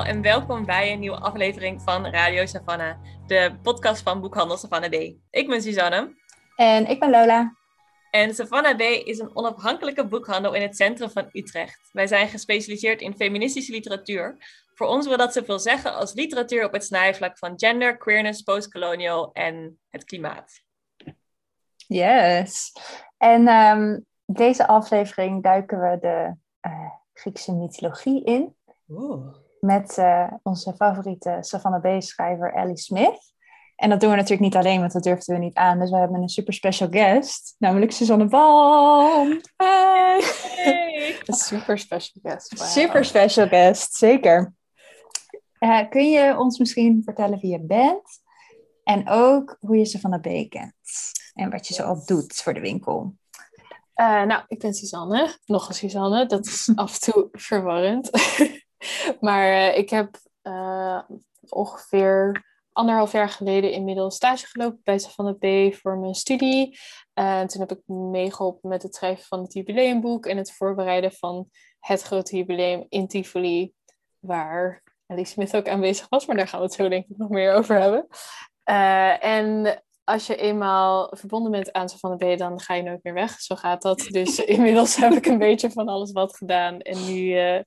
Allemaal en welkom bij een nieuwe aflevering van Radio Savannah, de podcast van Boekhandel Savannah B. Ik ben Suzanne. En ik ben Lola. En Savannah B is een onafhankelijke boekhandel in het centrum van Utrecht. Wij zijn gespecialiseerd in feministische literatuur. Voor ons wil dat zoveel zeggen als literatuur op het snijvlak van gender, queerness, postcolonial en het klimaat. Yes. En um, deze aflevering duiken we de uh, Griekse mythologie in. Oeh. Met uh, onze favoriete Savannah B-schrijver Ellie Smith. En dat doen we natuurlijk niet alleen, want dat durfden we niet aan. Dus we hebben een super special guest, namelijk Suzanne Bam. Hey. Een super special guest. Wow. Super special guest, zeker. Uh, kun je ons misschien vertellen wie je bent? En ook hoe je Savannah B kent. En wat je zo al doet voor de winkel. Uh, nou, ik ben Suzanne. Nog een Suzanne. Dat is af en toe verwarrend. maar uh, ik heb ongeveer anderhalf jaar geleden inmiddels stage gelopen bij Savannah B voor mijn studie. En toen heb ik meegeholpen met het schrijven van het jubileumboek en het voorbereiden van het grote jubileum in Tivoli, waar Ellie Smith ook aanwezig was, maar daar gaan we het zo denk ik nog meer over hebben. Uh, en als je eenmaal verbonden bent aan Savannah B, dan ga je nooit meer weg. Zo gaat dat. Dus inmiddels heb ik een beetje van alles wat gedaan. En nu uh,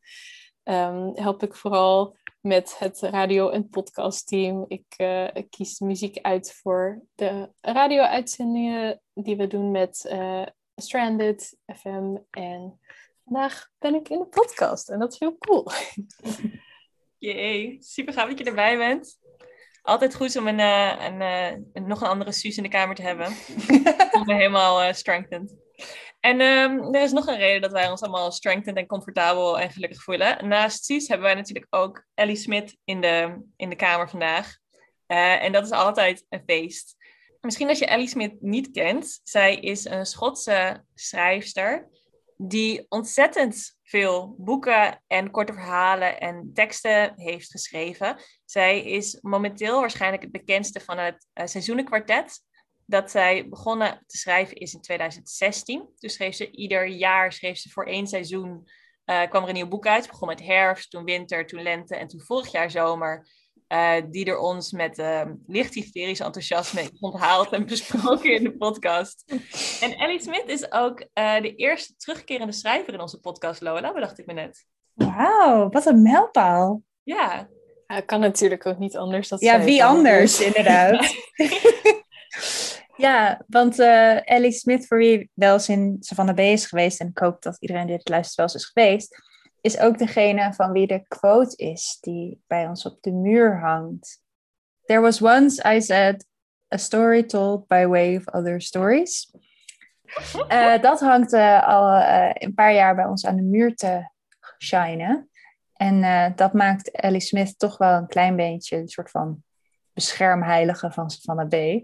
um, help ik vooral met het radio- en podcastteam. Ik, uh, ik kies muziek uit voor de radio-uitzendingen die we doen met uh, Stranded FM. En vandaag ben ik in de podcast en dat is heel cool. Jee, super gaaf dat je erbij bent. Altijd goed om een, een, een, nog een andere Suus in de kamer te hebben. om me helemaal strengthened. En um, er is nog een reden dat wij ons allemaal strengthened en comfortabel en gelukkig voelen. Naast Suus hebben wij natuurlijk ook Ellie Smit in de, in de kamer vandaag. Uh, en dat is altijd een feest. Misschien als je Ellie Smit niet kent. Zij is een Schotse schrijfster die ontzettend veel boeken en korte verhalen en teksten heeft geschreven. Zij is momenteel waarschijnlijk het bekendste van het uh, seizoenenkwartet dat zij begonnen te schrijven is in 2016. Dus schreef ze ieder jaar, schreef ze voor één seizoen, uh, kwam er een nieuw boek uit. Ze begon met herfst, toen winter, toen lente en toen vorig jaar zomer. Uh, die er ons met uh, licht hysterisch enthousiasme heeft onthaald en besproken in de podcast. En Ellie Smit is ook de eerste terugkerende schrijver in onze podcast, Lola, bedacht ik me net. Wauw, wat een mijlpaal. Ja. ja. Kan natuurlijk ook niet anders. Dat ja, wie anders, inderdaad. Ja, want uh, Ellie Smith, voor wie wel eens in Savannah B is geweest, en ik hoop dat iedereen die dit luistert wel eens is geweest, is ook degene van wie de quote is die bij ons op de muur hangt. There was once, I said, a story told by way of other stories. Uh, dat hangt uh, al een paar jaar bij ons aan de muur te shinen. En dat maakt Ellie Smith toch wel een klein beetje een soort van beschermheilige van Savannah B.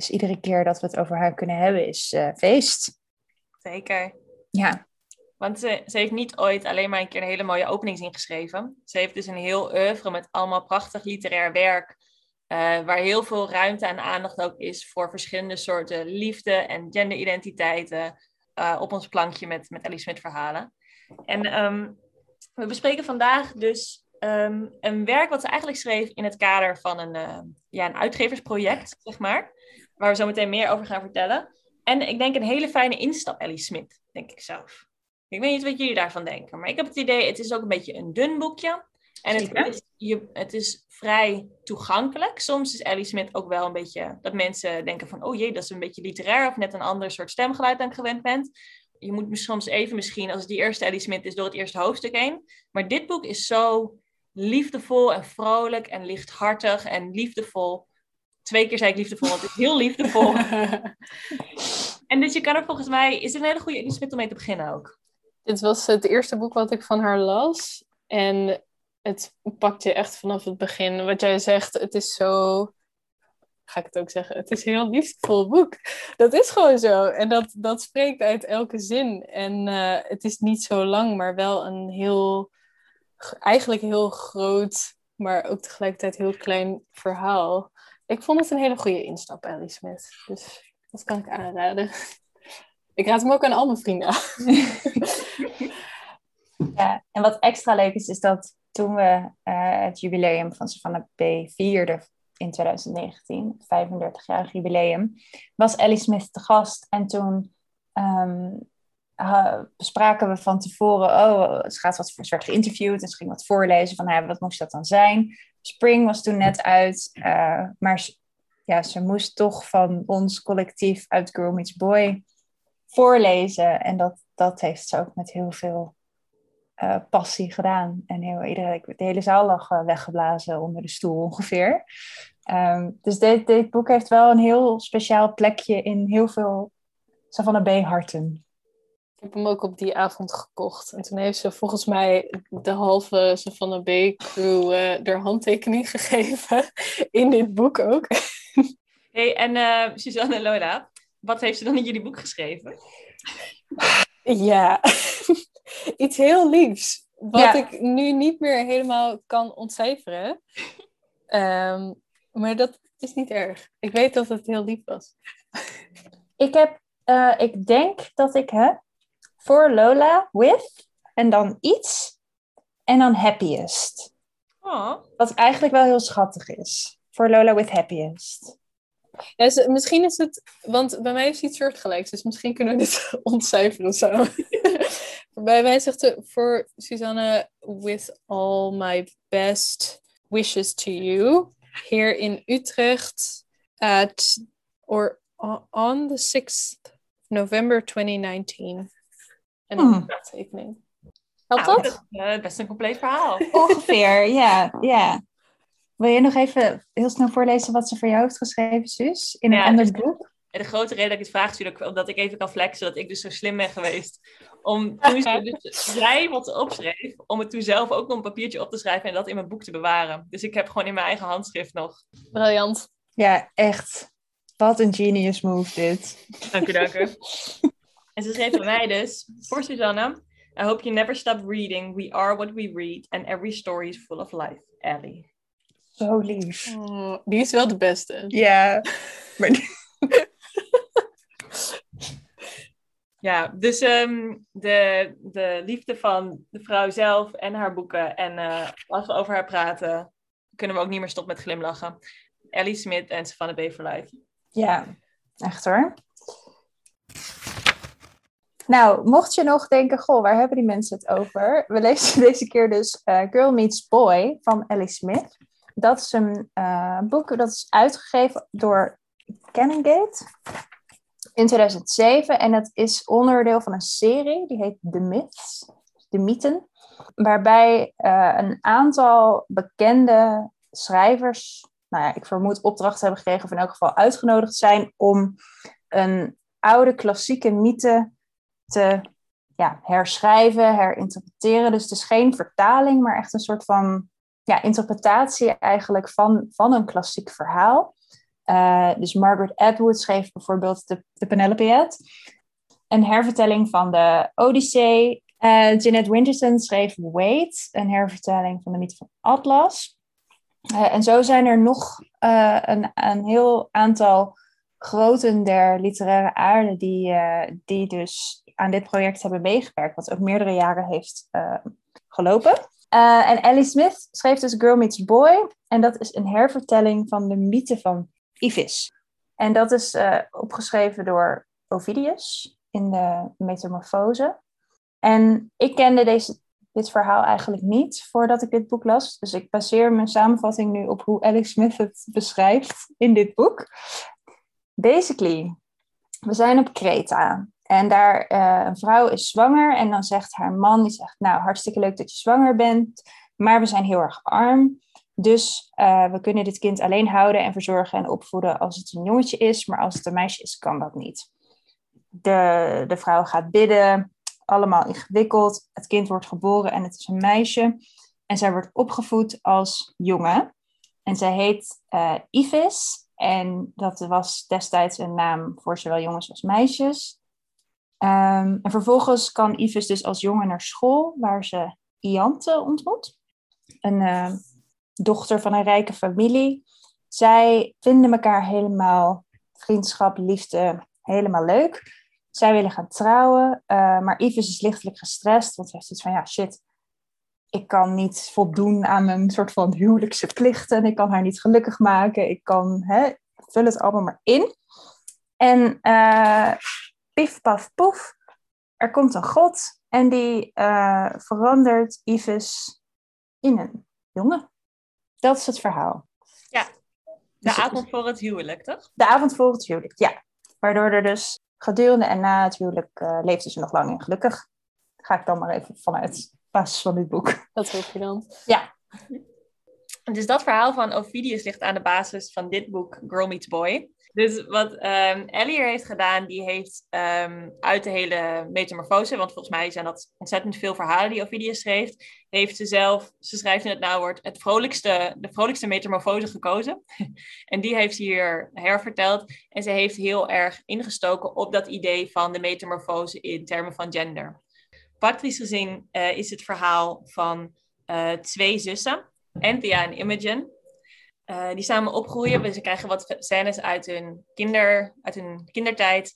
Dus iedere keer dat we het over haar kunnen hebben is uh, feest. Zeker. Ja. Want ze, ze, heeft niet ooit alleen maar een keer een hele mooie openingszin geschreven. Ze heeft dus een heel oeuvre met allemaal prachtig literair werk. Uh, waar heel veel ruimte en aandacht ook is voor verschillende soorten liefde en genderidentiteiten. Uh, op ons plankje met, met Ellie Smit verhalen. En um, we bespreken vandaag dus um, een werk wat ze eigenlijk schreef in het kader van een, uh, ja, een uitgeversproject, zeg maar waar we zo meteen meer over gaan vertellen. En ik denk een hele fijne instap, Ellie Smit, denk ik zelf. Ik weet niet wat jullie daarvan denken, maar ik heb het idee, het is ook een beetje een dun boekje. En het is, je, het is vrij toegankelijk. Soms is Ellie Smit ook wel een beetje dat mensen denken van, oh jee, dat is een beetje literair of net een ander soort stemgeluid dan ik gewend bent. Je moet soms even misschien, als die eerste Ellie Smit is, door het eerste hoofdstuk heen. Maar dit boek is zo liefdevol en vrolijk en lichthartig en liefdevol Twee keer zei ik liefdevol, want het is heel liefdevol. en dus je kan er volgens mij... Is het een hele goede Elisabeth om mee te beginnen ook? Dit was het eerste boek wat ik van haar las. En het pakt je echt vanaf het begin. Wat jij zegt, het is zo ga ik het ook zeggen, het is een heel liefdevol boek. Dat is gewoon zo. En dat, dat spreekt uit elke zin. En uh, het is niet zo lang, maar wel een heel, eigenlijk heel groot, maar ook tegelijkertijd heel klein verhaal. Ik vond het een hele goede instap, Ellie Smith. Dus dat kan ik aanraden. Ik raad hem ook aan al mijn vrienden ja, en wat extra leuk is, is dat toen we uh, het jubileum van Savannah B vierden in 2019, 35-jarig jubileum, was Ellie Smith te gast. En toen um, bespraken we van tevoren, oh, ze gaat wat, soort geïnterviewd en ze ging wat voorlezen van, hey, wat moest dat dan zijn? Spring was toen net uit, uh, maar ja, ze moest toch van ons collectief uit Girl Meets Boy voorlezen. En dat, dat heeft ze ook met heel veel uh, passie gedaan. En heel, iedereen, de hele zaal lag uh, weggeblazen onder de stoel ongeveer. Um, dus dit, dit boek heeft wel een heel speciaal plekje in heel veel Savannah B. harten. Ik heb hem ook op die avond gekocht. En toen heeft ze volgens mij de halve Savannah B. crew uh, er handtekening gegeven. In dit boek ook. hey, en uh, Suzanne en Lola, wat heeft ze dan in jullie boek geschreven? Ja, iets heel liefs. Wat ik nu niet meer helemaal kan ontcijferen. Um, maar dat is niet erg. Ik weet dat het heel lief was. Ik heb, uh, ik denk dat ik heb voor Lola with en dan iets en dan happiest. Oh. Wat eigenlijk wel heel schattig is. Voor Lola with happiest. Ja, misschien is het, want bij mij is iets soortgelijks, dus misschien kunnen we dit ontcijferen zo. bij mij zegt ze voor Susanne, with all my best wishes to you here in Utrecht at or on the 6th November 2019. En dan hmm. tekening. Helpt nou, dat? Uh, best een compleet verhaal. Ongeveer, ja. ja. Wil je nog even heel snel voorlezen wat ze voor jou heeft geschreven, Sus? In een ja, ander dus boek? De grote reden dat ik het vraag natuurlijk, omdat ik even kan flexen dat ik dus zo slim ben geweest. Om toen ze dus zij wat opschreef, om het toen zelf ook nog een papiertje op te schrijven en dat in mijn boek te bewaren. Dus ik heb gewoon in mijn eigen handschrift nog. Briljant. Ja, echt. Wat een genius move dit. Dank u, dank u. en ze schreef bij mij dus, voor Susanna, I hope you never stop reading. We are what we read and every story is full of life. Ellie. Zo lief. Oh, die is wel de beste. Ja. Ja, dus ehm, de, de liefde van de vrouw zelf en haar boeken. En uh, als we over haar praten, kunnen we ook niet meer stoppen met glimlachen. Ellie Smit en Savannah B. for Life. Ja, echt hoor. Nou, mocht je nog denken, goh, waar hebben die mensen het over? We lezen deze keer dus uh, Girl Meets Boy van Ellie Smith. Dat is een uh, boek dat is uitgegeven door Canongate in 2007. En het is onderdeel van een serie, die heet The Myths, de mythen. Waarbij uh, een aantal bekende schrijvers, nou ja, ik vermoed opdrachten hebben gekregen, of in elk geval uitgenodigd zijn om een oude klassieke mythe te ja, herschrijven, herinterpreteren. Dus het is geen vertaling, maar echt een soort van ja, interpretatie eigenlijk van, van een klassiek verhaal. Uh, dus Margaret Atwood schreef bijvoorbeeld de, de Penelopead. Een hervertelling van de Odyssee. Uh, Jeanette Winterson schreef Wait, een hervertelling van de mythe van Atlas. Uh, en zo zijn er nog een, een heel aantal groten der literaire aarde die, die dus aan dit project hebben meegewerkt, wat ook meerdere jaren heeft gelopen. en Ellie Smith schreef dus Girl Meets Boy. En dat is een hervertelling van de mythe van Ivis. En dat is uh, opgeschreven door Ovidius in de Metamorfose. En ik kende deze, dit verhaal eigenlijk niet voordat ik dit boek las. Dus ik baseer mijn samenvatting nu op hoe Alex Smith het beschrijft in dit boek. Basically, we zijn op Kreta. En daar uh, een vrouw is zwanger en dan zegt haar man, die zegt, nou hartstikke leuk dat je zwanger bent, maar we zijn heel erg arm. Dus uh, we kunnen dit kind alleen houden en verzorgen en opvoeden als het een jongetje is, maar als het een meisje is, kan dat niet. De, de vrouw gaat bidden, allemaal ingewikkeld. Het kind wordt geboren en het is een meisje. En zij wordt opgevoed als jongen. En zij heet uh, Ivis. En dat was destijds een naam voor zowel jongens als meisjes. Ehm, en vervolgens kan Ivis dus als jongen naar school, waar ze Iante ontmoet. Een uh, dochter van een rijke familie. Zij vinden elkaar helemaal vriendschap, liefde, helemaal leuk. Zij willen gaan trouwen, uh, maar Ivis is lichtelijk gestrest, want ze heeft van, ja, shit, ik kan niet voldoen aan mijn soort van huwelijkse plichten. Ik kan haar niet gelukkig maken. Ik kan, hè, vul het allemaal maar in. En uh, pief, paf, poef, er komt een god en die uh, verandert Ivis in een jongen. Dat is het verhaal. Ja, de dus avond voor het huwelijk, toch? De avond voor het huwelijk, ja. Waardoor er dus gedurende en na het huwelijk uh, leefden ze nog lang en gelukkig. Ga ik dan maar even vanuit basis van dit boek. Dat hoop je dan. Ja. Dus dat verhaal van Ovidius ligt aan de basis van dit boek, Girl Meets Boy. Dus wat um, Ellie hier heeft gedaan, die heeft um, uit de hele metamorfose, want volgens mij zijn dat ontzettend veel verhalen die Ovidius schreef, heeft ze zelf, ze schrijft in het nauwwoord, het vrolijkste, de vrolijkste metamorfose gekozen. en die heeft ze hier herverteld. En ze heeft heel erg ingestoken op dat idee van de metamorfose in termen van gender. Praktisch gezien uh, is het verhaal van uh, twee zussen, Anthea en Imogen. Uh, die samen opgroeien. Ze krijgen wat scènes uit hun, kinder, uit hun kindertijd.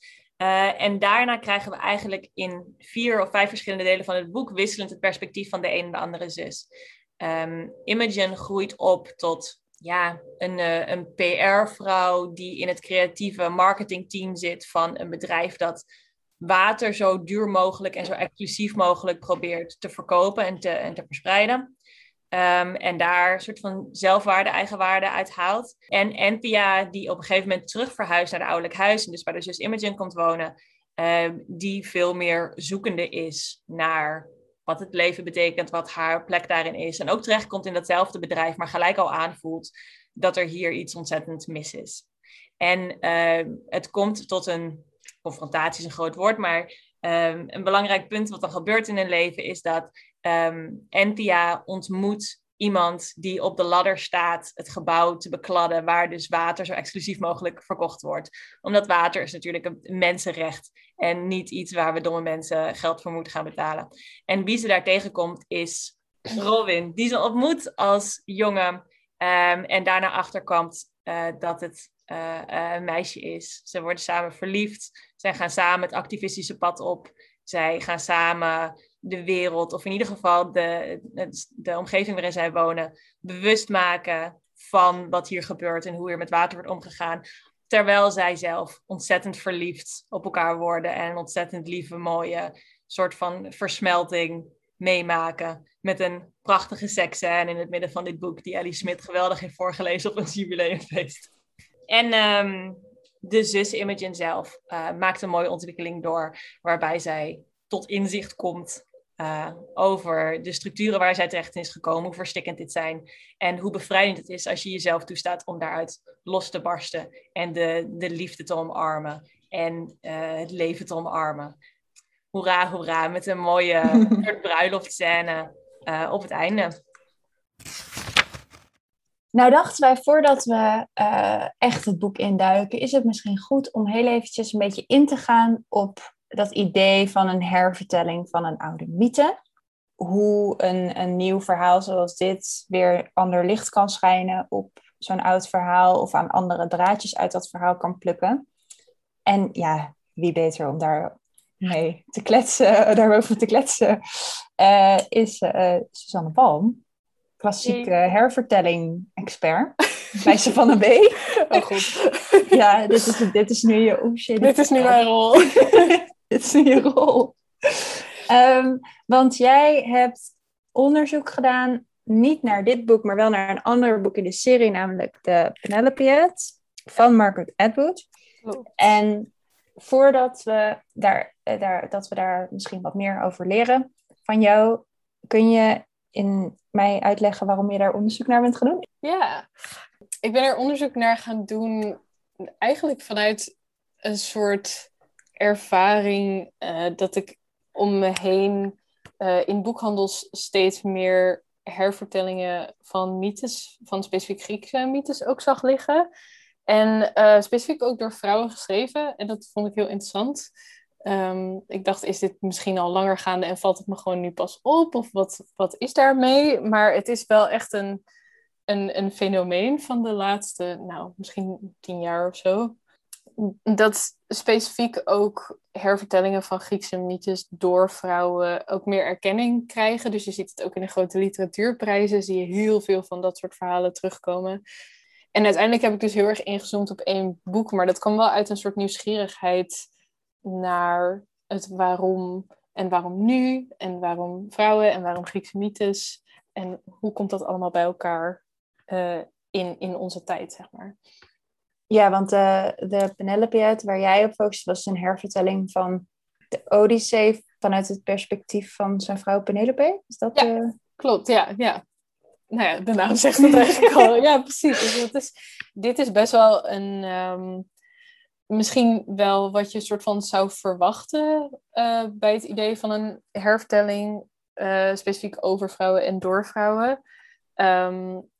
en daarna krijgen we eigenlijk in vier of vijf verschillende delen van het boek wisselend het perspectief van de een en de andere zus. Um, Imogen groeit op tot ja, een, een PR-vrouw die in het creatieve marketingteam zit van een bedrijf dat water zo duur mogelijk en zo exclusief mogelijk probeert te verkopen en te, en te verspreiden. Um, en daar een soort van zelfwaarde, eigenwaarde uit haalt. En Anthea, die op een gegeven moment terug verhuist naar de ouderlijk huis, en dus bij de zus Imogen komt wonen, um, die veel meer zoekende is naar wat het leven betekent, wat haar plek daarin is. En ook terechtkomt in datzelfde bedrijf, maar gelijk al aanvoelt dat er hier iets ontzettend mis is. En uh, het komt tot een confrontatie is een groot woord, maar een belangrijk punt wat er gebeurt in hun leven is dat um, Anthea ontmoet iemand die op de ladder staat het gebouw te bekladden, waar dus water zo exclusief mogelijk verkocht wordt. Omdat water is natuurlijk een mensenrecht en niet iets waar we domme mensen geld voor moeten gaan betalen. En wie ze daar tegenkomt is Robin, die ze ontmoet als jongen um, en daarna achterkomt uh, dat het uh, uh, een meisje is. Ze worden samen verliefd. Zij gaan samen het activistische pad op. Zij gaan samen de wereld, of in ieder geval de, de omgeving waarin zij wonen, bewust maken van wat hier gebeurt en hoe er met water wordt omgegaan. Terwijl zij zelf ontzettend verliefd op elkaar worden en een ontzettend lieve, mooie soort van versmelting meemaken. Met een prachtige seksscène in het midden van dit boek, die Ellie Smit geweldig heeft voorgelezen op een jubileumfeest. En um, de zus Imogen zelf uh, maakt een mooie ontwikkeling door, waarbij zij tot inzicht komt uh, over de structuren waar zij terecht is gekomen, hoe verstikkend dit zijn en hoe bevrijdend het is als je jezelf toestaat om daaruit los te barsten en de, de liefde te omarmen en uh, het leven te omarmen. Hoera, hoera, met een mooie bruiloftscène uh, op het einde. Nou dachten wij, voordat we echt het boek induiken, is het misschien goed om heel eventjes een beetje in te gaan op dat idee van een hervertelling van een oude mythe. Hoe een, een nieuw verhaal zoals dit weer ander licht kan schijnen op zo'n oud verhaal of aan andere draadjes uit dat verhaal kan plukken. En ja, wie beter om daar mee te kletsen, daarover te kletsen, uh, is uh, Suzanne Palm klassieke hervertelling-expert bij van B. Oh god. Ja, dit is, dit is nu je... Oh shit, dit is nu mijn rol. dit is je rol. Um, want jij hebt onderzoek gedaan, niet naar dit boek, maar wel naar een ander boek in de serie, namelijk de Penelope van Margaret Atwood. Oh. En voordat we daar, eh, daar, dat we daar misschien wat meer over leren van jou, kun je in mij uitleggen waarom je daar onderzoek naar bent gaan doen? Ja, ik ben er onderzoek naar gaan doen eigenlijk vanuit een soort ervaring uh, dat ik om me heen uh, in boekhandels steeds meer hervertellingen van mythes, van specifiek Griekse mythes ook zag liggen. En uh, specifiek ook door vrouwen geschreven. En dat vond ik heel interessant. Um, ik dacht, is dit misschien al langer gaande en valt het me gewoon nu pas op? Of wat, wat is daarmee? Maar het is wel echt een, een, een fenomeen van de laatste, nou, misschien tien jaar of zo. Dat specifiek ook hervertellingen van Griekse mythes door vrouwen ook meer erkenning krijgen. Dus je ziet het ook in de grote literatuurprijzen, zie je heel veel van dat soort verhalen terugkomen. En uiteindelijk heb ik dus heel erg ingezoomd op één boek, maar dat kwam wel uit een soort nieuwsgierigheid naar het waarom en waarom nu en waarom vrouwen en waarom Griekse mythes en hoe komt dat allemaal bij elkaar uh, in, in onze tijd, zeg maar. Ja, want de, de Penelope uit waar jij op focust was een hervertelling van de Odyssee vanuit het perspectief van zijn vrouw Penelope. Is dat? Ja, uh... klopt. Ja, ja. Nou ja, de naam zegt het eigenlijk al. Ja, precies. Dus dat is, dit is best wel een, um, misschien wel wat je soort van zou verwachten uh, bij het idee van een hervertelling specifiek over vrouwen en door vrouwen. Um,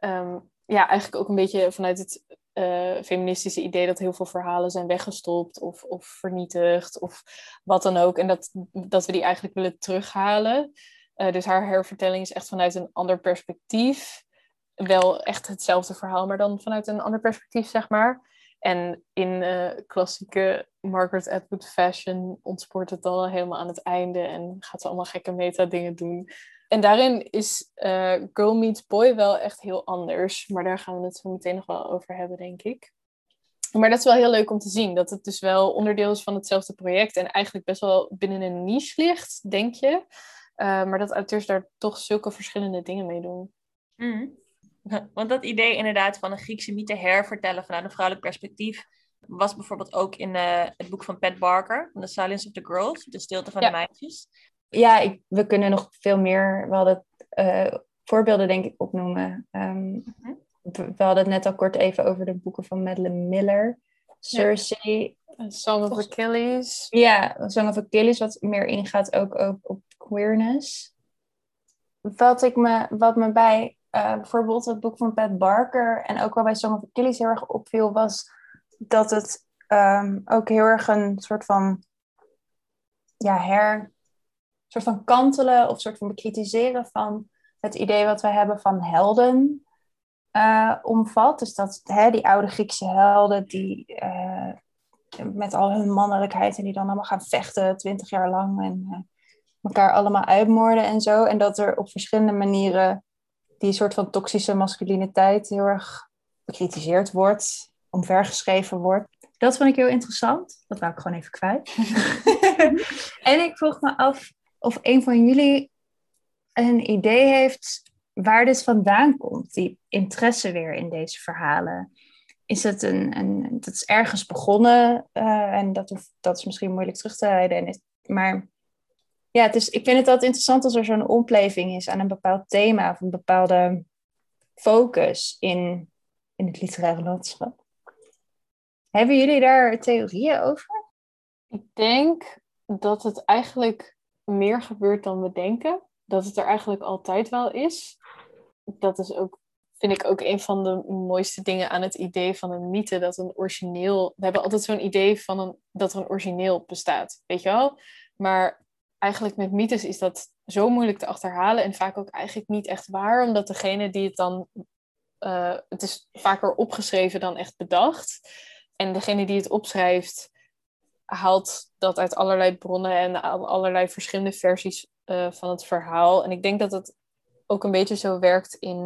um, ja, eigenlijk ook een beetje vanuit het uh, feministische idee dat heel veel verhalen zijn weggestopt of, of vernietigd of wat dan ook. En dat, dat we die eigenlijk willen terughalen. Uh, dus haar hervertelling is echt vanuit een ander perspectief. Wel echt hetzelfde verhaal, maar dan vanuit een ander perspectief, zeg maar. En in uh, klassieke Margaret Atwood fashion ontspoort het dan helemaal aan het einde en gaat ze allemaal gekke meta-dingen doen. En daarin is uh, Girl Meets Boy wel echt heel anders. Maar daar gaan we het zo meteen nog wel over hebben, denk ik. Maar dat is wel heel leuk om te zien. Dat het dus wel onderdeel is van hetzelfde project. En eigenlijk best wel binnen een niche ligt, denk je. Uh, maar dat auteurs daar toch zulke verschillende dingen mee doen. Mm. Want dat idee inderdaad van een Griekse mythe hervertellen vanuit een vrouwelijk perspectief was bijvoorbeeld ook in uh, het boek van Pat Barker, The Silence of the Girls, De Stilte van ja. de Meisjes. Ja, ik, we kunnen nog veel meer, we hadden uh, voorbeelden denk ik opnoemen. Um, mm-hmm. we, we, hadden het net al kort even over de boeken van Madeleine Miller, Cersei. Ja. Song of Achilles. Ja, Song of Achilles, wat meer ingaat ook op, op queerness. Wat, ik me, wat me bij uh, bijvoorbeeld het boek van Pat Barker en ook wel bij Song of Achilles heel erg opviel, was dat het um, ook heel erg een soort van ja, her, soort van kantelen of soort van bekritiseren van het idee wat wij hebben van helden uh, omvat. Dus dat hè, die oude Griekse helden die uh, met al hun mannelijkheid en die dan allemaal gaan vechten twintig jaar lang en elkaar allemaal uitmoorden en zo. En dat er op verschillende manieren die soort van toxische masculiniteit heel erg bekritiseerd wordt, omvergeschreven wordt. Dat vond ik heel interessant. Dat wou ik gewoon even kwijt. en ik vroeg me af of een van jullie een idee heeft waar dit vandaan komt, die interesse weer in deze verhalen. Is het een, een dat is ergens begonnen uh, en dat, dat is misschien moeilijk terug te rijden. Maar ja, het ik vind het altijd interessant als er zo'n ompleving is aan een bepaald thema of een bepaalde focus in, in het literaire landschap. Hebben jullie daar theorieën over? Ik denk dat het eigenlijk meer gebeurt dan we denken. Dat het er eigenlijk altijd wel is. Dat is ook, vind ik ook een van de mooiste dingen aan het idee van een mythe. Dat een origineel. We hebben altijd zo'n idee van een, dat er een origineel bestaat. Weet je wel? Maar eigenlijk met mythes is dat zo moeilijk te achterhalen en vaak ook eigenlijk niet echt waar, omdat degene die het dan, uh, het is vaker opgeschreven dan echt bedacht. En degene die het opschrijft, haalt dat uit allerlei bronnen en allerlei verschillende versies uh, van het verhaal. En ik denk dat het ook een beetje zo werkt in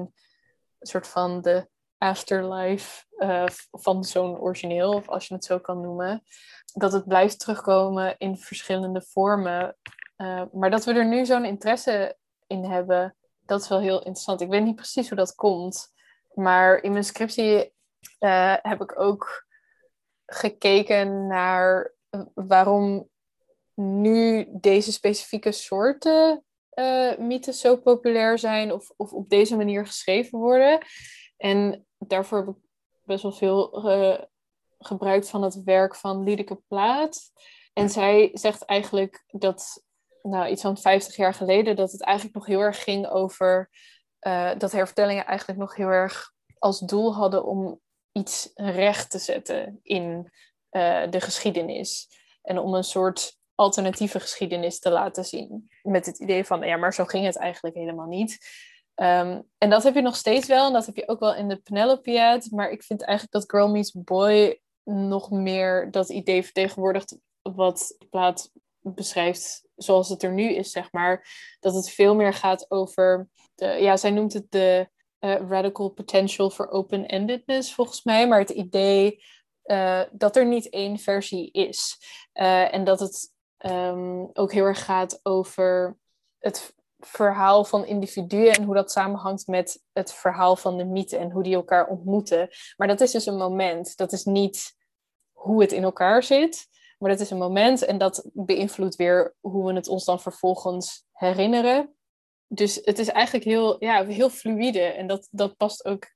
een soort van de afterlife uh, van zo'n origineel, of als je het zo kan noemen. Dat het blijft terugkomen in verschillende vormen uh, maar dat we er nu zo'n interesse in hebben, dat is wel heel interessant. Ik weet niet precies hoe dat komt. Maar in mijn scriptie uh, heb ik ook gekeken naar waarom nu deze specifieke soorten mythes zo populair zijn of, of op deze manier geschreven worden. En daarvoor heb ik best wel veel gebruikt van het werk van Liedeke Plaat. En zij zegt eigenlijk dat nou, iets van 50 jaar geleden, dat het eigenlijk nog heel erg ging over uh, dat hervertellingen eigenlijk nog heel erg als doel hadden om iets recht te zetten in uh, de geschiedenis. En om een soort alternatieve geschiedenis te laten zien. Met het idee van, ja, maar zo ging het eigenlijk helemaal niet. Um, en dat heb je nog steeds wel, en dat heb je ook wel in de Penelope-ad. Maar ik vind eigenlijk dat Girl Meets Boy nog meer dat idee vertegenwoordigt wat de plaat beschrijft zoals het er nu is, zeg maar. Dat het veel meer gaat over, de, ja, zij noemt het de uh, radical potential for open-endedness, volgens mij. Maar het idee uh, dat er niet één versie is. Uh, en dat het um, ook heel erg gaat over het verhaal van individuen en hoe dat samenhangt met het verhaal van de mythe en hoe die elkaar ontmoeten. Maar dat is dus een moment. Dat is niet hoe het in elkaar zit, maar dat is een moment en dat beïnvloedt weer hoe we het ons dan vervolgens herinneren. Dus het is eigenlijk heel, ja, heel fluïde en dat, dat past ook,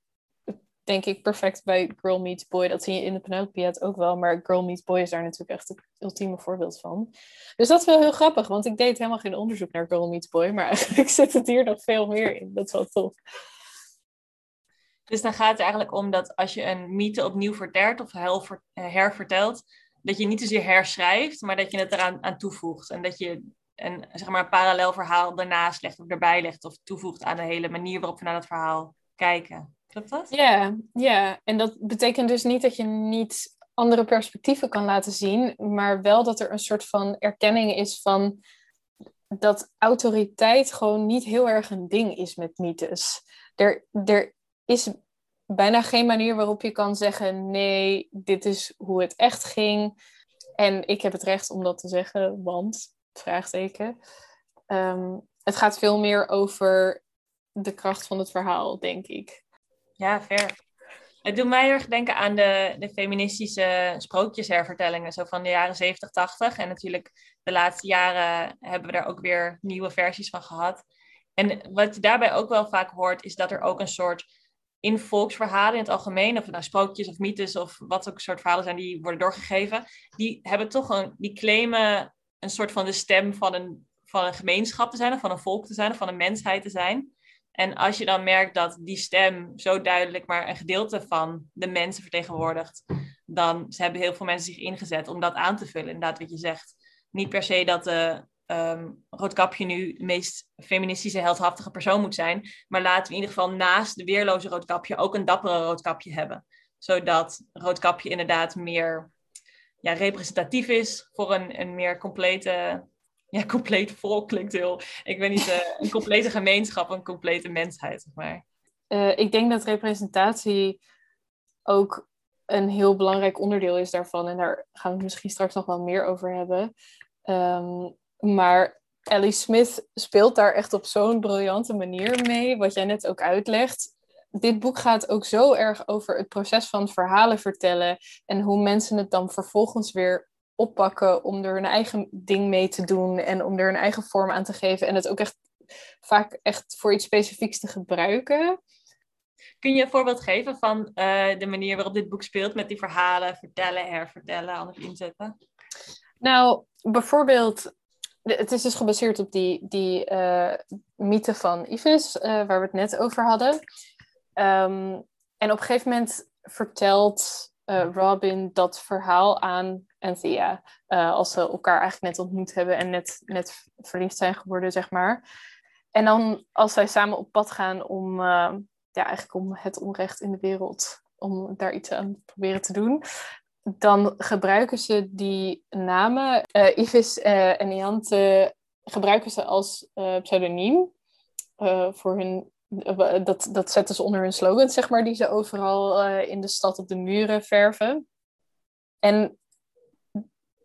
denk ik, perfect bij Girl Meets Boy. Dat zie je in de Penelope ook wel, maar Girl Meets Boy is daar natuurlijk echt het ultieme voorbeeld van. Dus dat is wel heel grappig, want ik deed helemaal geen onderzoek naar Girl Meets Boy, maar eigenlijk zit het hier nog veel meer in. Dat is wel tof. Dus dan gaat het eigenlijk om dat als je een mythe opnieuw vertelt of hervertelt, dat je niet zozeer herschrijft, maar dat je het eraan aan toevoegt. En dat je een, zeg maar, een parallel verhaal ernaast legt of erbij legt of toevoegt aan de hele manier waarop we naar dat verhaal kijken. Klopt dat? Ja, ja, en dat betekent dus niet dat je niet andere perspectieven kan laten zien, maar wel dat er een soort van erkenning is van dat autoriteit gewoon niet heel erg een ding is met mythes. Er, er is bijna geen manier waarop je kan zeggen: nee, dit is hoe het echt ging. En ik heb het recht om dat te zeggen, want, vraagteken. Um, het gaat veel meer over de kracht van het verhaal, denk ik. Ja, fair. Het doet mij erg denken aan de, de feministische sprookjeshervertellingen, zo van de jaren 70, 80. En natuurlijk de laatste jaren hebben we daar ook weer nieuwe versies van gehad. En wat je daarbij ook wel vaak hoort, is dat er ook een soort in volksverhalen in het algemeen, of het nou sprookjes of mythes of wat ook soort verhalen zijn die worden doorgegeven, die hebben toch een, die claimen een soort van de stem van een, van een gemeenschap te zijn, of van een volk te zijn, of van een mensheid te zijn. En als je dan merkt dat die stem zo duidelijk maar een gedeelte van de mensen vertegenwoordigt, dan hebben heel veel mensen zich ingezet om dat aan te vullen. Inderdaad, wat je zegt. Niet per se dat de um, Roodkapje nu de meest feministische, heldhaftige persoon moet zijn. Maar laten we in ieder geval naast de weerloze Roodkapje ook een dappere Roodkapje hebben. Zodat Roodkapje inderdaad meer ja, representatief is voor een, een meer complete... Ja, compleet volk klinkt heel... Ik weet niet, uh, een complete gemeenschap, een complete mensheid, zeg maar. Uh, ik denk dat representatie ook een heel belangrijk onderdeel is daarvan. En daar gaan we het misschien straks nog wel meer over hebben. Um, maar Ellie Smith speelt daar echt op zo'n briljante manier mee, wat jij net ook uitlegt. Dit boek gaat ook zo erg over het proces van verhalen vertellen en hoe mensen het dan vervolgens weer oppakken om er hun eigen ding mee te doen en om er een eigen vorm aan te geven en het ook echt vaak echt voor iets specifieks te gebruiken. Kun je een voorbeeld geven van uh, de manier waarop dit boek speelt met die verhalen, vertellen, hervertellen, anders inzetten? Nou, bijvoorbeeld het is dus gebaseerd op die, die uh, mythe van Ivis, uh, waar we het net over hadden. Um, en op een gegeven moment vertelt uh, Robin dat verhaal aan Anthea. als ze elkaar eigenlijk net ontmoet hebben en net, net verliefd zijn geworden, zeg maar. En dan als zij samen op pad gaan om, ja, eigenlijk om het onrecht in de wereld, om daar iets aan te proberen te doen, dan gebruiken ze die namen, uh, Ivis uh, en Iante, gebruiken ze als uh, pseudoniem voor hun. dat, dat zetten ze onder hun slogan, zeg maar, die ze overal in de stad op de muren verven. En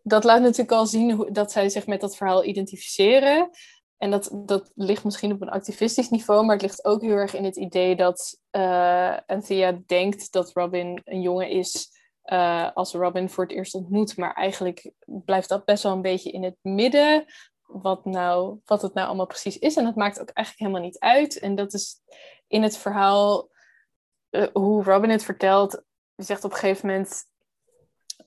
dat laat natuurlijk al zien hoe, dat zij zich met dat verhaal identificeren. En dat, dat ligt misschien op een activistisch niveau, maar het ligt ook heel erg in het idee dat Anthea denkt dat Robin een jongen is uh, als Robin voor het eerst ontmoet. Maar eigenlijk blijft dat best wel een beetje in het midden. Wat, nou, wat het nou allemaal precies is. En dat maakt ook eigenlijk helemaal niet uit. En dat is in het verhaal, uh, hoe Robin het vertelt, zegt op een gegeven moment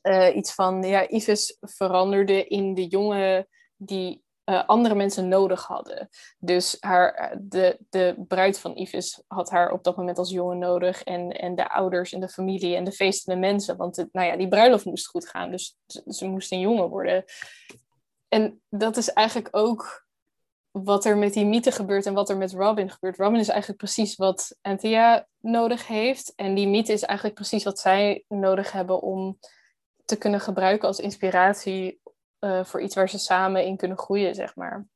uh, iets van: ja, Ives veranderde in de jongen die uh, andere mensen nodig hadden. Dus haar, de, de bruid van Yves had haar op dat moment als jongen nodig. En, en de ouders en de familie en de feestende mensen. Want het, nou ja, die bruiloft moest goed gaan. Dus ze, ze moest een jongen worden. En dat is eigenlijk ook wat er met die mythe gebeurt en wat er met Robin gebeurt. Robin is eigenlijk precies wat Anthea nodig heeft. En die mythe is eigenlijk precies wat zij nodig hebben om te kunnen gebruiken als inspiratie uh, voor iets waar ze samen in kunnen groeien, zeg maar.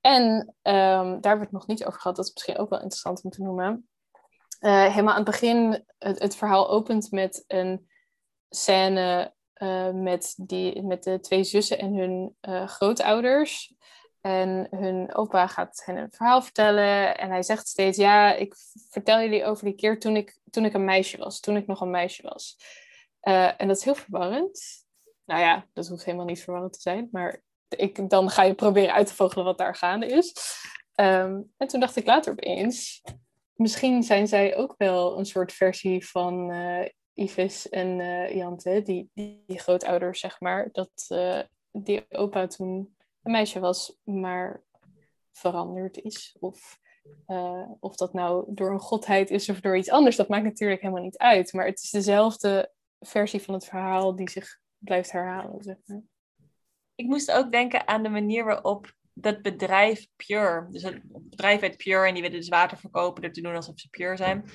En um, daar wordt nog niet over gehad, dat is misschien ook wel interessant om te noemen. Uh, helemaal aan het begin, het, het, verhaal opent met een scène uh, met, die, met de twee zussen en hun grootouders. En hun opa gaat hen een verhaal vertellen. En hij zegt steeds: Ja, ik vertel jullie over die keer toen ik, toen ik een meisje was. Toen ik nog een meisje was. En dat is heel verwarrend. Nou ja, dat hoeft helemaal niet verwarrend te zijn. Maar ik, dan ga je proberen uit te vogelen wat daar gaande is. Um, en toen dacht ik later opeens: Misschien zijn zij ook wel een soort versie van uh, en uh, Jante, die, die, die, grootouders, zeg maar. Dat die opa toen een meisje was, maar veranderd is. Of, of dat nou door een godheid is of door iets anders, dat maakt natuurlijk helemaal niet uit. Maar het is dezelfde versie van het verhaal die zich blijft herhalen. Zeg maar. Ik moest ook denken aan de manier waarop dat bedrijf Pure, dus het bedrijf heet Pure en die willen dus water verkopen door te doen alsof ze pure zijn,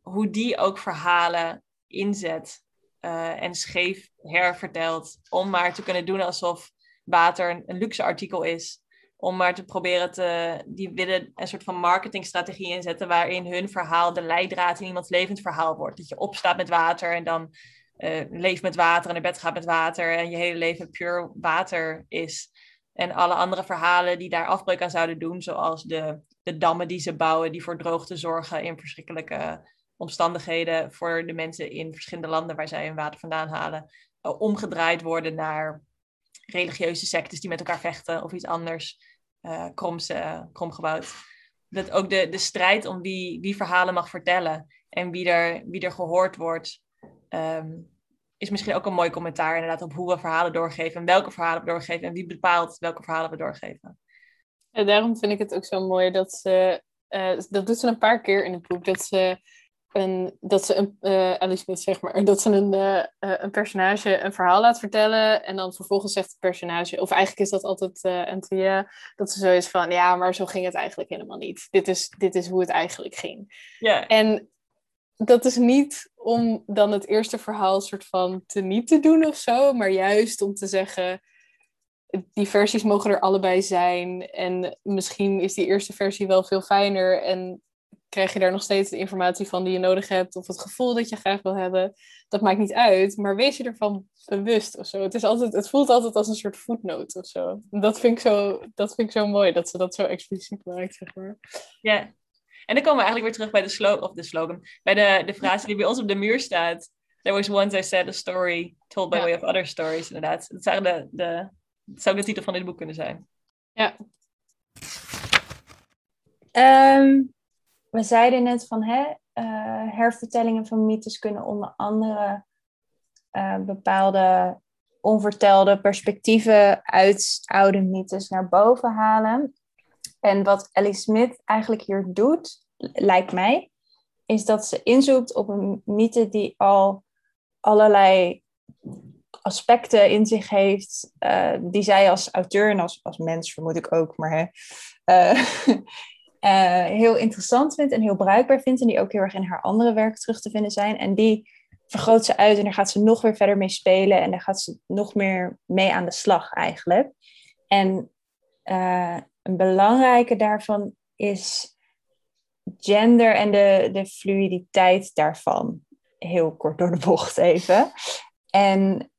hoe die ook verhalen inzet uh, en scheef hervertelt om maar te kunnen doen alsof water een, luxe artikel is. Om maar te proberen te. Die willen een soort van marketingstrategie inzetten. waarin hun verhaal de leidraad in iemands levend verhaal wordt. Dat je opstaat met water en dan uh, leeft met water en naar bed gaat met water. en je hele leven puur water is. En alle andere verhalen die daar afbreuk aan zouden doen, zoals de, de dammen die ze bouwen, die voor droogte zorgen in verschrikkelijke omstandigheden voor de mensen in verschillende landen waar zij hun water vandaan halen, uh, omgedraaid worden naar religieuze sectes die met elkaar vechten of iets anders uh, kroms, kromgebouwd. Dat ook de, de strijd om wie, wie verhalen mag vertellen en wie er, wie er gehoord wordt, um, is misschien ook een mooi commentaar inderdaad op hoe we verhalen doorgeven en welke verhalen we doorgeven en wie bepaalt welke verhalen we doorgeven. Ja, daarom vind ik het ook zo mooi dat ze, uh, dat doet ze een paar keer in het boek, dat ze een, dat ze een, uh, Alice Smith zeg maar, dat ze een, uh, een personage een verhaal laat vertellen en dan vervolgens zegt het personage, of eigenlijk is dat altijd uh, dat ze zo is van, ja, maar zo ging het eigenlijk helemaal niet. Dit is, dit is hoe het eigenlijk ging. Ja. En dat is niet om dan het eerste verhaal soort van te niet te doen of zo, maar juist om te zeggen, die versies mogen er allebei zijn en misschien is die eerste versie wel veel fijner en krijg je daar nog steeds de informatie van die je nodig hebt of het gevoel dat je graag wil hebben. Dat maakt niet uit, maar wees je ervan bewust of zo. Het, is altijd, het voelt altijd als een soort voetnoot of zo. Dat vind, ik zo, dat vind ik zo mooi, dat ze dat zo expliciet maakt, zeg maar. Ja, en dan komen we eigenlijk weer terug bij de slogan, of de slogan, bij de, de frase die bij ons op de muur staat. There was once I said a story told by way of other stories, inderdaad. Dat, zou de, de, dat zou de titel van dit boek kunnen zijn. Ja. Um, we zeiden net van hè, uh, hervertellingen van mythes kunnen onder andere uh, bepaalde onvertelde perspectieven uit oude mythes naar boven halen. En wat Ellie Smith eigenlijk hier doet, lijkt mij, is dat ze inzoekt op een mythe die al allerlei aspecten in zich heeft, uh, die zij als auteur en als, als mens vermoed ik ook, maar hè, uh, heel interessant vindt en heel bruikbaar vindt. En die ook heel erg in haar andere werk terug te vinden zijn. En die vergroot ze uit en daar gaat ze nog weer verder mee spelen. En daar gaat ze nog meer mee aan de slag eigenlijk. En een belangrijke daarvan is gender en de, de fluiditeit daarvan. Heel kort door de bocht even. En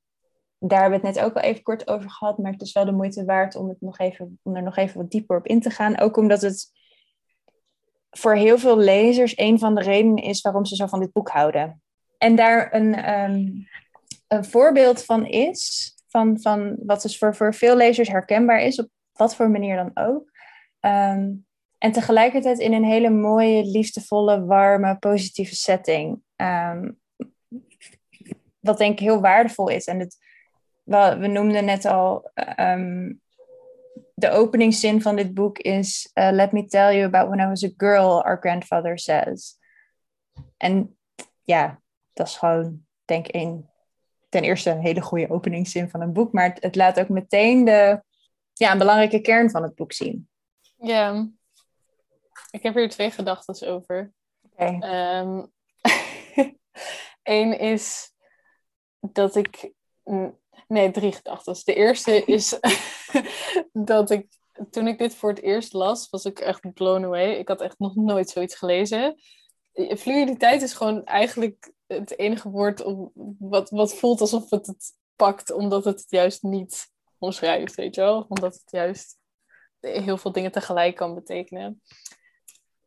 daar hebben we het net ook al even kort over gehad, maar het is wel de moeite waard om, het nog even, om er nog even wat dieper op in te gaan. Ook omdat het voor heel veel lezers een van de redenen is waarom ze zo van dit boek houden. En daar een, um, een voorbeeld van is, van, van wat dus voor, voor veel lezers herkenbaar is, op wat voor manier dan ook. Um, en tegelijkertijd in een hele mooie, liefdevolle, warme, positieve setting. Um, wat denk ik heel waardevol is. En het, we, noemden net al de openingszin van dit boek is: uh, Let me tell you about when I was a girl, our grandfather says. En ja, dat is gewoon, denk ik, ten eerste een hele goede openingszin van een boek, maar het laat ook meteen de, ja, een belangrijke kern van het boek zien. Ja, ik heb hier twee gedachten over. Eén ehm, is dat ik. Nee, drie gedachten. De eerste is dat ik. Toen ik dit voor het eerst las, was ik echt blown away. Ik had echt nog nooit zoiets gelezen. Fluiditeit is gewoon eigenlijk het enige woord om, wat, wat voelt alsof het het pakt, omdat het het juist niet omschrijft, weet je wel? Omdat het juist heel veel dingen tegelijk kan betekenen.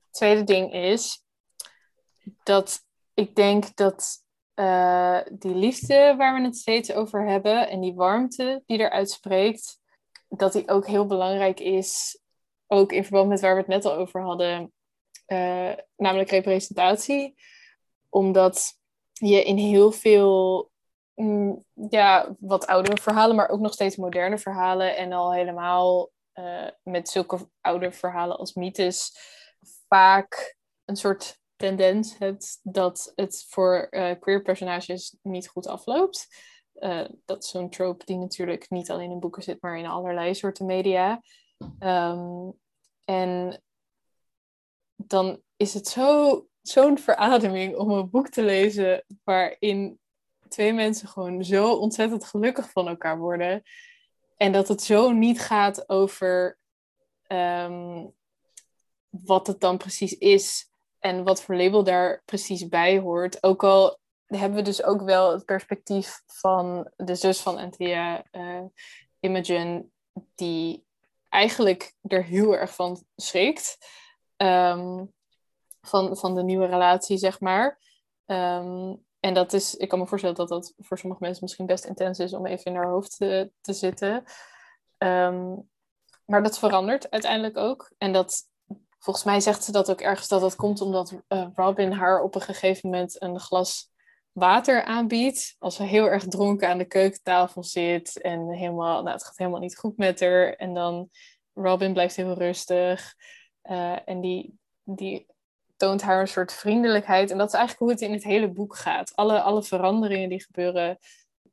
Het tweede ding is dat ik denk dat uh, die liefde waar we het steeds over hebben en die warmte die eruit spreekt, dat die ook heel belangrijk is, ook in verband met waar we het net al over hadden, uh, namelijk representatie. Omdat je in heel veel ja, wat oudere verhalen, maar ook nog steeds moderne verhalen en al helemaal uh, met zulke oude verhalen als mythes vaak een soort tendens hebt dat het voor uh, queer personages niet goed afloopt. Uh, dat is zo'n trope die natuurlijk niet alleen in boeken zit, maar in allerlei soorten media. Um, en dan is het zo, zo'n verademing om een boek te lezen waarin twee mensen gewoon zo ontzettend gelukkig van elkaar worden. En dat het zo niet gaat over um, wat het dan precies is en wat voor label daar precies bij hoort. Ook al hebben we dus ook wel het perspectief van de zus van Anthea, uh, Imogen, die eigenlijk er heel erg van schrikt. Um, van, van de nieuwe relatie, zeg maar. Um, en dat is, ik kan me voorstellen dat dat voor sommige mensen misschien best intens is om even in haar hoofd te, te zitten. Um, maar dat verandert uiteindelijk ook. En dat, volgens mij zegt ze dat ook ergens dat dat komt omdat uh, Robin haar op een gegeven moment een glas water aanbiedt. Als ze heel erg dronken aan de keukentafel zit en helemaal, nou, het gaat helemaal niet goed met haar. En dan Robin blijft heel rustig. Uh, en die, die toont haar een soort vriendelijkheid. En dat is eigenlijk hoe het in het hele boek gaat. Alle, alle veranderingen die gebeuren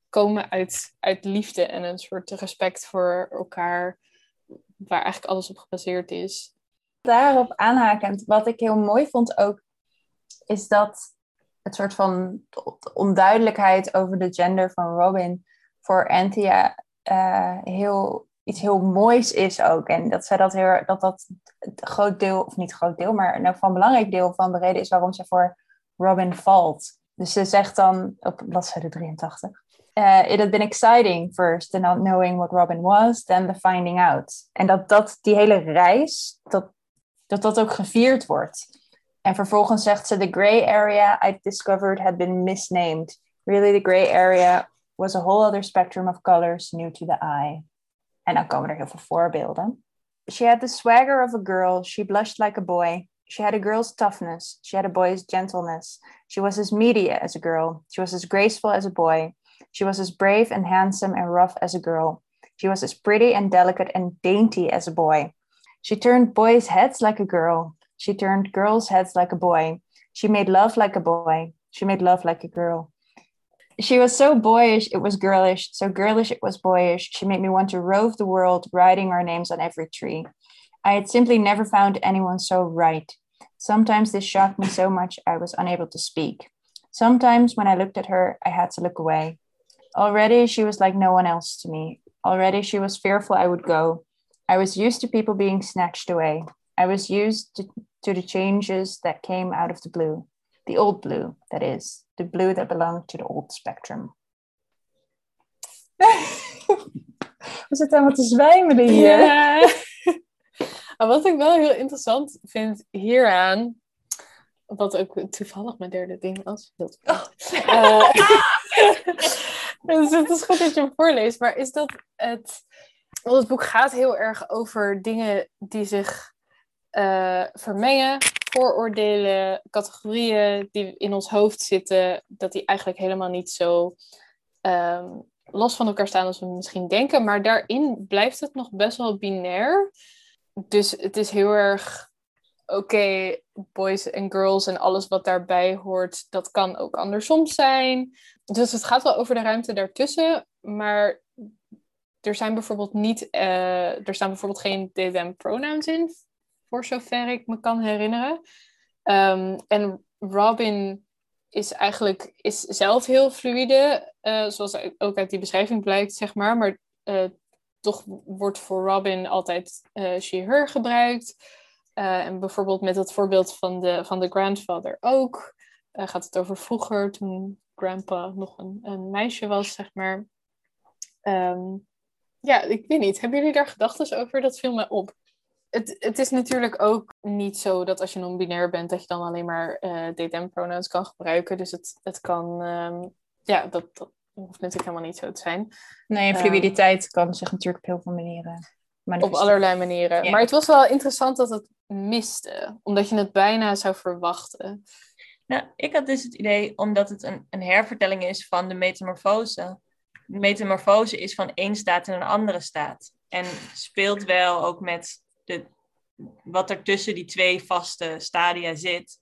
komen uit, uit liefde en een soort respect voor elkaar, waar eigenlijk alles op gebaseerd is. Daarop aanhakend, wat ik heel mooi vond ook, is dat het soort van onduidelijkheid over de gender van Robin voor Anthea uh, heel iets heel moois is ook. En dat zij dat heel dat dat het groot deel, of niet groot deel, maar nou van belangrijk deel van de reden is waarom ze voor Robin valt. Dus ze zegt dan op bladzijde 83. Uh, it had been exciting first, the not knowing what Robin was, then the finding out. En dat, dat die hele reis, dat, dat dat ook gevierd wordt. En vervolgens zegt ze, the gray area I discovered had been misnamed. Really, the gray area was a whole other spectrum of colors new to the eye. En dan komen er heel veel voorbeelden. She had the swagger of a girl. She blushed like a boy. She had a girl's toughness. She had a boy's gentleness. She was as meaty as a girl. She was as graceful as a boy. She was as brave and handsome and rough as a girl. She was as pretty and delicate and dainty as a boy. She turned boys' heads like a girl. She turned girls' heads like a boy. She made love like a boy. She made love like a girl. She was so boyish, it was girlish. So girlish, it was boyish. She made me want to rove the world, writing our names on every tree. I had simply never found anyone so right. Sometimes this shocked me so much I was unable to speak. Sometimes when I looked at her, I had to look away. Already she was like no one else to me. Already she was fearful I would go. I was used to people being snatched away. I was used to, to the changes that came out of the blue. The old blue, that is, the blue that belonged to the old spectrum. We zitten helemaal te zwijmelen hier. Ja. wat ik wel heel interessant vind hieraan, wat ook toevallig mijn derde ding was. Oh. Uh, dus het is goed dat je hem voorleest, maar is dat het. Want het boek gaat heel erg over dingen die zich uh, vermengen vooroordelen, categorieën die in ons hoofd zitten, dat die eigenlijk helemaal niet zo um, los van elkaar staan als we misschien denken, maar daarin blijft het nog best wel binair. Dus het is heel erg oké, boys en girls en alles wat daarbij hoort, dat kan ook andersom zijn. Dus het gaat wel over de ruimte daartussen, maar er zijn bijvoorbeeld niet, uh, er staan bijvoorbeeld geen they them pronouns in, voor zover ik me kan herinneren. Um, en Robin is eigenlijk is zelf heel fluide, uh, zoals ook uit die beschrijving blijkt, zeg maar. Maar uh, toch wordt voor Robin altijd uh, she-her gebruikt. en bijvoorbeeld met het voorbeeld van de, van de grandfather ook. gaat het over vroeger, toen grandpa nog een, een meisje was, zeg maar. Um, ja, ik weet niet. Hebben jullie daar gedachten over? Dat viel me op. Het, het is natuurlijk ook niet zo dat als je non-binair bent, dat je dan alleen maar uh, they pronouns kan gebruiken. Dus het, het kan, um, ja, dat, dat hoeft natuurlijk helemaal niet zo te zijn. Nee, ehm, fluiditeit um, kan zich natuurlijk op heel veel manieren. Op allerlei manieren. Maar het was wel interessant dat het miste, omdat je het bijna zou verwachten. Nou, ik had dus het idee, omdat het een, een hervertelling is van de metamorfose, metamorfose is van één staat in een andere staat. En speelt wel ook met de, wat er tussen die twee vaste stadia zit.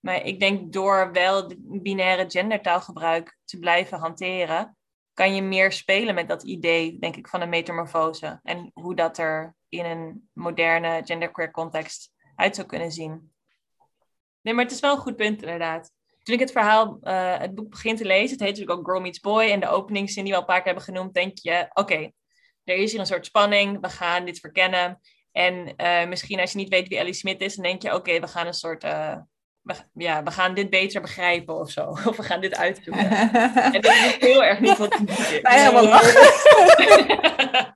Maar ik denk door wel binaire gendertaalgebruik te blijven hanteren, kan je meer spelen met dat idee, denk ik, van een metamorfose. En hoe dat er in een moderne genderqueer context uit zou kunnen zien. Nee, maar het is wel een goed punt, inderdaad toen ik het verhaal, uh, het boek begin te lezen, het heet natuurlijk ook Girl Meets Boy, en de openingszin die we al een paar keer hebben genoemd, denk je, oké, er is hier een soort spanning, we gaan dit verkennen. En uh, misschien als je niet weet wie Ellie Smith is, dan denk je, oké, we gaan een soort, uh, we, ja, we gaan dit beter begrijpen of zo. Of we gaan dit uitzoeken. en dat is heel erg niet wat het is. Wij helemaal lachen.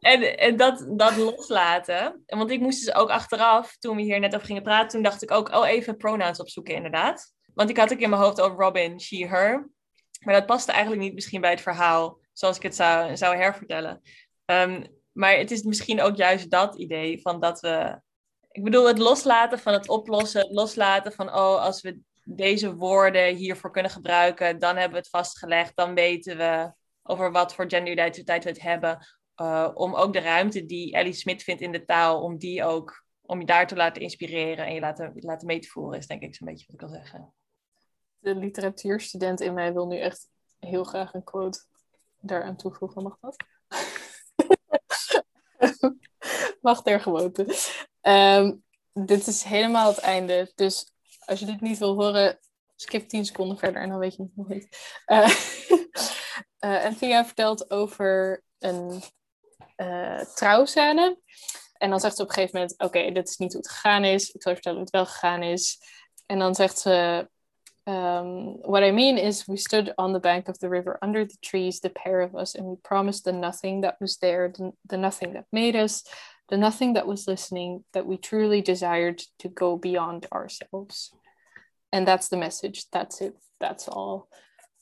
En, en dat, dat loslaten. Want ik moest dus ook achteraf, toen we hier net over gingen praten, toen dacht ik ook, oh, even pronouns opzoeken inderdaad. Want ik had ook in mijn hoofd over Robin, she, her. Maar dat paste eigenlijk niet misschien bij het verhaal, zoals ik het zou, zou hervertellen. Um, maar het is misschien ook juist dat idee van dat we... Ik bedoel, het loslaten van het oplossen, loslaten van, oh, als we deze woorden hiervoor kunnen gebruiken, dan hebben we het vastgelegd, dan weten we over wat voor genderidentiteit we het hebben. Uh, om ook de ruimte die Ellie Smit vindt in de taal, om die ook, om je daar te laten inspireren en je laten, laten mee te voeren, is denk ik zo'n beetje wat ik wil zeggen. De literatuurstudent in mij wil nu echt heel graag een quote daaraan toevoegen. Mag dat? Mag ter gewoonte. Um, dit is helemaal het einde. Dus als je dit niet wil horen, skip 10 seconden verder en dan weet je het nog niet. Uh, uh, en Thea vertelt over een uh, trouwscène. En dan zegt ze op een gegeven moment: Oké, dit is niet hoe het gegaan is. Ik zal je vertellen hoe het wel gegaan is. En dan zegt ze: um, What I mean is, we stood on the bank of the river under the trees, the pair of us, and we promised the nothing that was there, the, the nothing that made us, the nothing that was listening, that we truly desired to go beyond ourselves. And that's the message. That's it. That's all.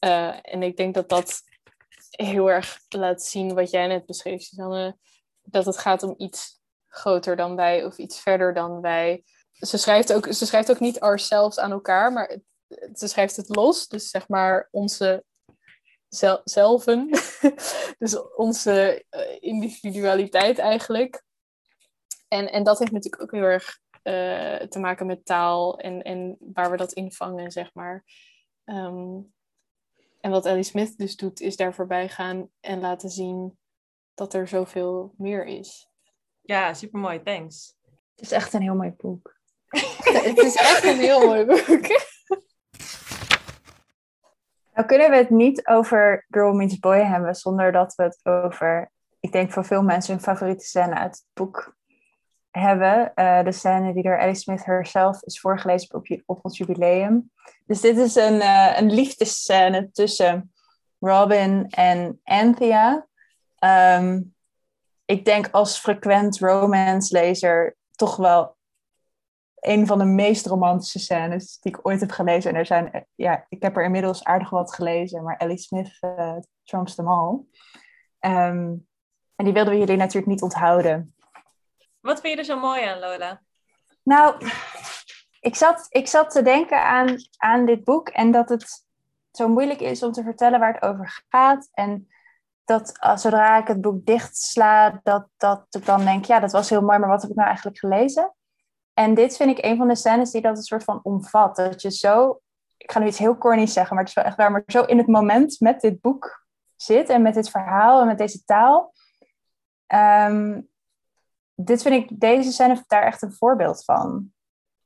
Uh, en ik denk dat dat heel erg laat zien wat jij net beschreef, Susanne. Dat het gaat om iets groter dan wij of iets verder dan wij. Ze schrijft ook, ze schrijft ook niet ourselves aan elkaar, maar ze schrijft het los. Dus zeg maar onze zel zelven. dus onze uh, individualiteit eigenlijk. En, en dat heeft natuurlijk ook heel erg uh, te maken met taal en, en waar we dat invangen, zeg maar. Um, en wat Ellie Smith dus doet, is daar voorbij gaan en laten zien dat er zoveel meer is. Ja, supermooi, thanks. Het is echt een heel mooi boek. het is echt een heel mooi boek. Nou kunnen we het niet over Girl Meets Boy hebben zonder dat we het over, ik denk voor veel mensen hun favoriete scène uit het boek hebben. Uh, de scène die door Ellie Smith herself is voorgelezen op, ons jubileum. Dus dit is een, uh, een liefdesscène tussen Robin en Anthea. Um, ik denk als frequent romance-lezer toch wel een van de meest romantische scènes die ik ooit heb gelezen. En er zijn, ja, ik heb er inmiddels aardig wat gelezen, maar Ellie Smith trumps them all. Um, en die wilden we jullie natuurlijk niet onthouden. Wat vind je er zo mooi aan, Lola? Nou, ik zat, ik zat te denken aan, aan dit boek en dat het zo moeilijk is om te vertellen waar het over gaat. En dat als, zodra ik het boek dichtsla, dat, dat ik dan denk, ja, dat was heel mooi, maar wat heb ik nou eigenlijk gelezen? En dit vind ik een van de scènes die dat een soort van omvat. Dat je zo, ik ga nu iets heel corny zeggen, maar het is wel echt waar, maar zo in het moment met dit boek zit en met dit verhaal en met deze taal. Ehm, dit vind ik, deze scène daar echt een voorbeeld van.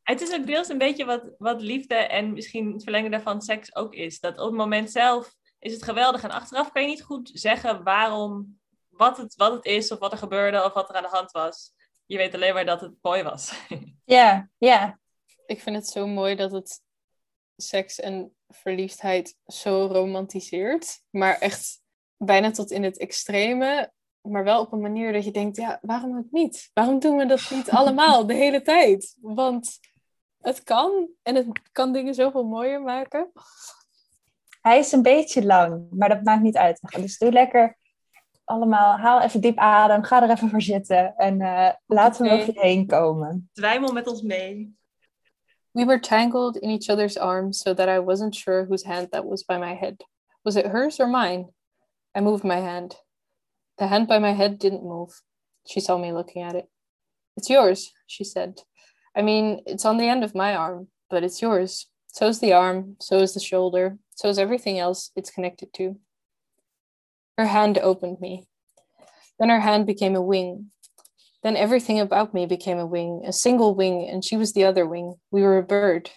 Het is ook deels een beetje wat, wat liefde en misschien het verlengen daarvan seks ook is. Dat op het moment zelf is het geweldig en achteraf kan je niet goed zeggen waarom, wat het, wat het is of wat er gebeurde of wat er aan de hand was. Je weet alleen maar dat het mooi was. Ja, ja. Ik vind het zo mooi dat het seks en verliefdheid zo romantiseert. Maar echt bijna tot in het extreme. Maar wel op een manier dat je denkt, ja, waarom ook niet? Waarom doen we dat niet allemaal de hele tijd? Want het kan en het kan dingen zoveel mooier maken. Hij is een beetje lang, maar dat maakt niet uit. Dus doe lekker allemaal, haal even diep adem, ga er even voor zitten en uh, laten we over je heen komen. Zwijmel met ons mee. We were tangled in each other's arms so that I wasn't sure whose hand that was by my head. Was it hers or mine? I moved my hand. The hand by my head didn't move. She saw me looking at it. It's yours, she said. I mean, it's on the end of my arm, but it's yours. So is the arm, so is the shoulder, so is everything else it's connected to. Her hand opened me. Then her hand became a wing. Then everything about me became a wing, a single wing, and she was the other wing. We were a bird.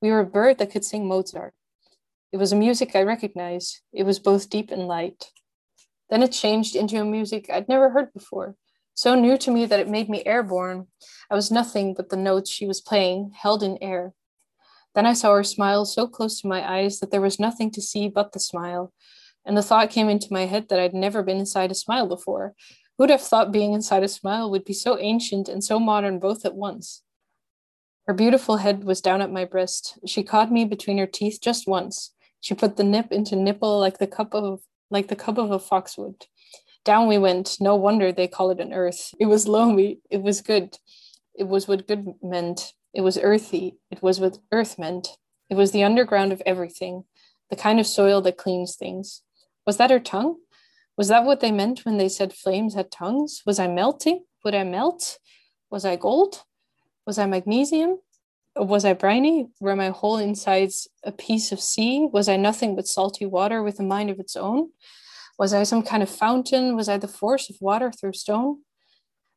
We were a bird that could sing Mozart. It was a music I recognized. It was both deep and light. Then it changed into a music I'd never heard before, so new to me that it made me airborne. I was nothing but the notes she was playing, held in air. Then I saw her smile so close to my eyes that there was nothing to see but the smile. And the thought came into my head that I'd never been inside a smile before. Who'd have thought being inside a smile would be so ancient and so modern both at once? Her beautiful head was down at my breast. She caught me between her teeth just once. She put the nip into nipple like the cup of like the cup of a foxwood. Down we went. No wonder they call it an earth. It was loamy. It was good. It was what good meant. It was earthy. It was what earth meant. It was the underground of everything, the kind of soil that cleans things. Was that her tongue? Was that what they meant when they said flames had tongues? Was I melting? Would I melt? Was I gold? Was I magnesium? Was I briny? Were my whole insides a piece of sea? Was I nothing but salty water with a mind of its own? Was I some kind of fountain? Was I the force of water through stone?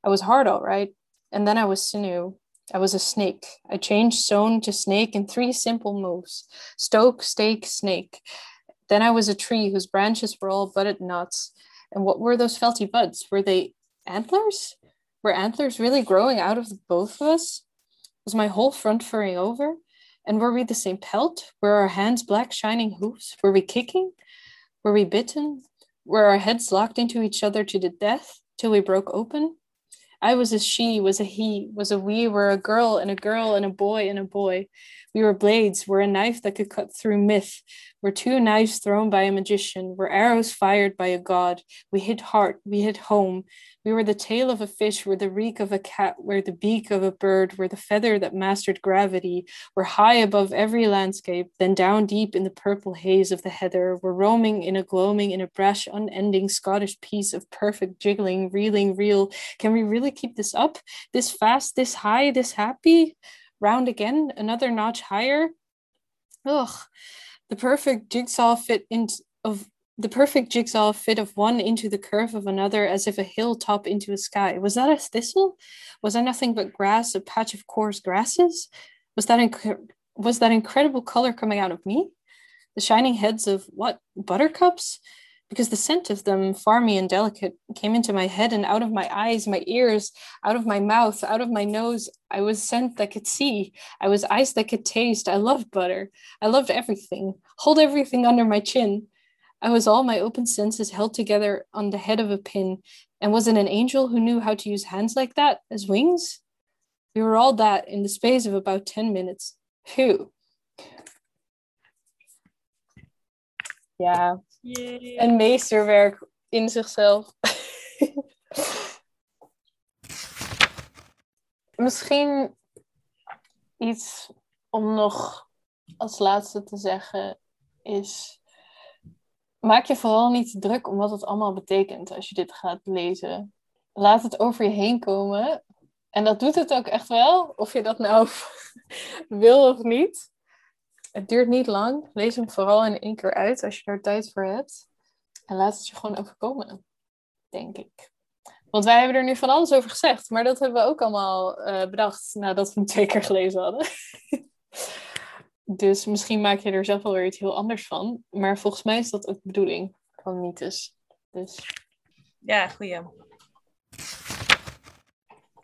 I was hard, all right. And then I was sinew. I was a snake. I changed stone to snake in three simple moves stoke, stake, snake. Then I was a tree whose branches were all budded nuts. And what were those felty buds? Were they antlers? Were antlers really growing out of both of us? Was my whole front furring over? And were we the same pelt? Were our hands black shining hoofs? Were we kicking? Were we bitten? Were our heads locked into each other to the death till we broke open? I was a she, was a he, was a we, were a girl and a girl and a boy and a boy. We were blades, were a knife that could cut through myth, were two knives thrown by a magician, were arrows fired by a god. We hit heart, we hit home. We were the tail of a fish, were the reek of a cat, were the beak of a bird, were the feather that mastered gravity, were high above every landscape, then down deep in the purple haze of the heather, were roaming in a gloaming, in a brash, unending Scottish piece of perfect jiggling, reeling, reel. Can we really keep this up? This fast, this high, this happy? Round again, another notch higher. Ugh, the perfect jigsaw fit in of the perfect jigsaw fit of one into the curve of another as if a hill top into a sky. Was that a thistle? Was that nothing but grass, a patch of coarse grasses? Was that inc- was that incredible color coming out of me? The shining heads of what buttercups? Because the scent of them, farmy and delicate, came into my head and out of my eyes, my ears, out of my mouth, out of my nose. I was scent that could see. I was eyes that could taste. I loved butter. I loved everything. Hold everything under my chin. I was all my open senses held together on the head of a pin. And was it an angel who knew how to use hands like that as wings? We were all that in the space of about 10 minutes. Who? Ja, Yay. een meesterwerk in zichzelf. Misschien iets om nog als laatste te zeggen is maak je vooral niet druk om wat het allemaal betekent als je dit gaat lezen. Laat het over je heen komen. En dat doet het ook echt wel, of je dat nou wil of niet. Het duurt niet lang. Lees hem vooral in één keer uit als je er tijd voor hebt. En laat het je gewoon overkomen, denk ik. Want wij hebben er nu van alles over gezegd, maar dat hebben we ook allemaal uh, bedacht nadat we hem twee keer gelezen hadden. dus misschien maak je er zelf wel weer iets heel anders van. Maar volgens mij is dat ook de bedoeling van mythes. Dus. Ja, goeie.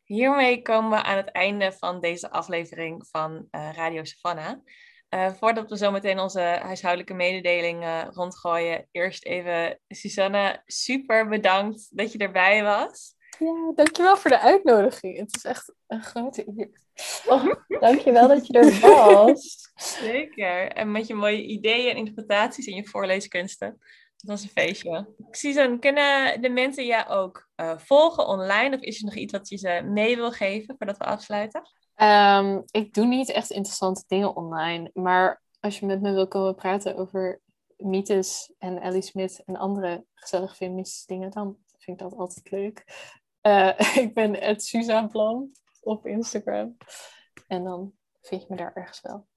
Hiermee komen we aan het einde van deze aflevering van uh, Radio Savannah. Uh, voordat we zo meteen onze huishoudelijke mededeling uh, rondgooien, eerst even Susanne, super bedankt dat je erbij was. Ja, dankjewel voor de uitnodiging. Het is echt een grote eer. Oh, dankjewel dat je er was. Zeker. En met je mooie ideeën en interpretaties in je voorleeskunsten. Dat was een feestje. Susan, kunnen de mensen jou ook uh, volgen online? Of is er nog iets wat je ze mee wil geven voordat we afsluiten? Um, ik doe niet echt interessante dingen online. Maar als je met me wil komen praten over mythes en Ellie Smith en andere gezellige feministische dingen, dan vind ik dat altijd leuk. Uh, ik ben het op Instagram. En dan vind je me daar ergens wel.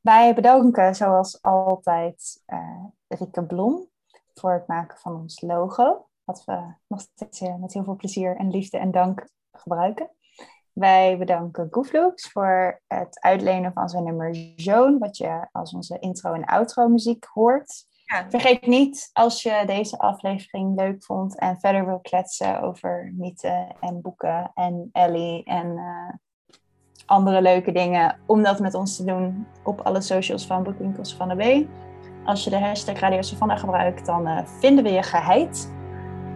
Wij bedanken zoals altijd uh, Blom voor het maken van ons logo. Wat we nog steeds uh, met heel veel plezier en liefde en dank gebruiken. Wij bedanken Goofloops voor het uitlenen van zijn nummer Zone, wat je als onze intro en outro muziek hoort. Vergeet niet, als je deze aflevering leuk vond en verder wil kletsen over mythen en boeken en Ellie en uh, andere leuke dingen, om dat met ons te doen op alle socials van Boekwinkels van de B. Als je de hashtag Radio Savannah gebruikt, dan uh, vinden we je geheid.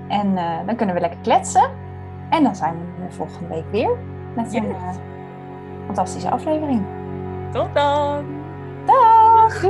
En uh, dan kunnen we lekker kletsen. En dan zijn we volgende week weer met eh, fantastische aflevering. Tot dan! Dag!